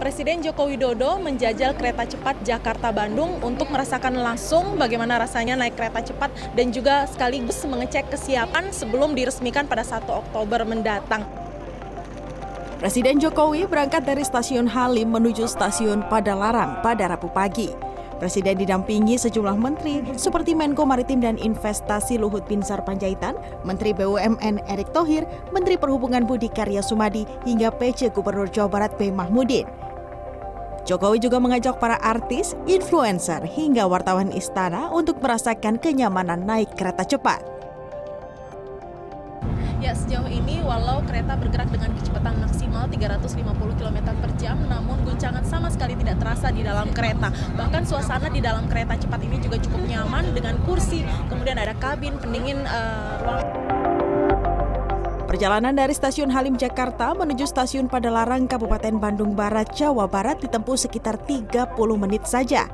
Presiden Joko Widodo menjajal kereta cepat Jakarta-Bandung untuk merasakan langsung bagaimana rasanya naik kereta cepat dan juga sekaligus mengecek kesiapan sebelum diresmikan pada 1 Oktober mendatang. Presiden Jokowi berangkat dari stasiun Halim menuju stasiun Padalarang pada Rabu pagi. Presiden didampingi sejumlah menteri seperti Menko Maritim dan Investasi Luhut Binsar Panjaitan, Menteri BUMN Erick Thohir, Menteri Perhubungan Budi Karya Sumadi, hingga PC Gubernur Jawa Barat B. Mahmudin. Jokowi juga mengajak para artis, influencer, hingga wartawan istana untuk merasakan kenyamanan naik kereta cepat. Ya, sejauh ini walau kereta bergerak dengan kecepatan maksimal 350 km per jam, namun guncangan sama sekali tidak terasa di dalam kereta. Bahkan suasana di dalam kereta cepat ini juga cukup nyaman dengan kursi, kemudian ada kabin pendingin uh, ruang Perjalanan dari stasiun Halim Jakarta menuju stasiun Padalarang Kabupaten Bandung Barat, Jawa Barat ditempuh sekitar 30 menit saja.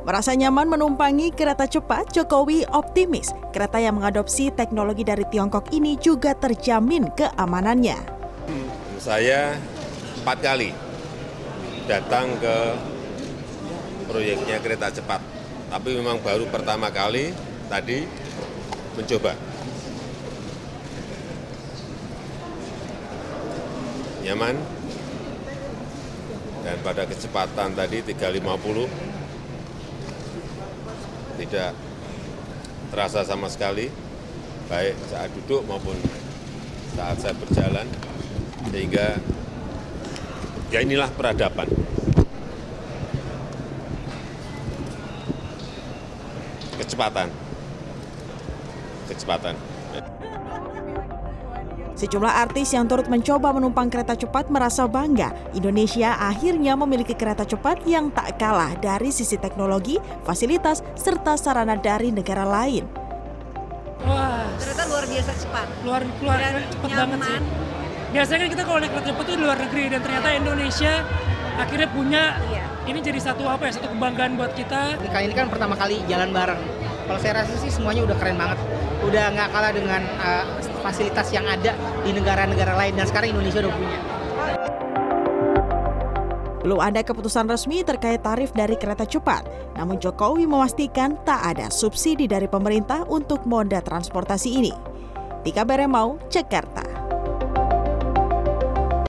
Merasa nyaman menumpangi kereta cepat, Jokowi optimis kereta yang mengadopsi teknologi dari Tiongkok ini juga terjamin keamanannya. Saya empat kali datang ke proyeknya kereta cepat, tapi memang baru pertama kali tadi mencoba. Nyaman. Dan pada kecepatan tadi 350 tidak terasa sama sekali baik saat duduk maupun saat saya berjalan sehingga ya inilah peradaban. Kecepatan. Kecepatan Sejumlah artis yang turut mencoba menumpang kereta cepat merasa bangga Indonesia akhirnya memiliki kereta cepat yang tak kalah dari sisi teknologi, fasilitas, serta sarana dari negara lain. Wah, ternyata luar biasa cepat. Luar keluar cepat banget sih. Biasanya kan kita kalau naik kereta cepat itu di luar negeri dan ternyata Indonesia akhirnya punya iya. ini jadi satu apa ya satu kebanggaan buat kita. Kali ini kan pertama kali jalan bareng. Kalau saya rasa sih semuanya udah keren banget udah nggak kalah dengan uh, fasilitas yang ada di negara-negara lain dan sekarang Indonesia udah punya. Belum ada keputusan resmi terkait tarif dari kereta cepat, namun Jokowi memastikan tak ada subsidi dari pemerintah untuk moda transportasi ini. Tika Beremau, Jakarta.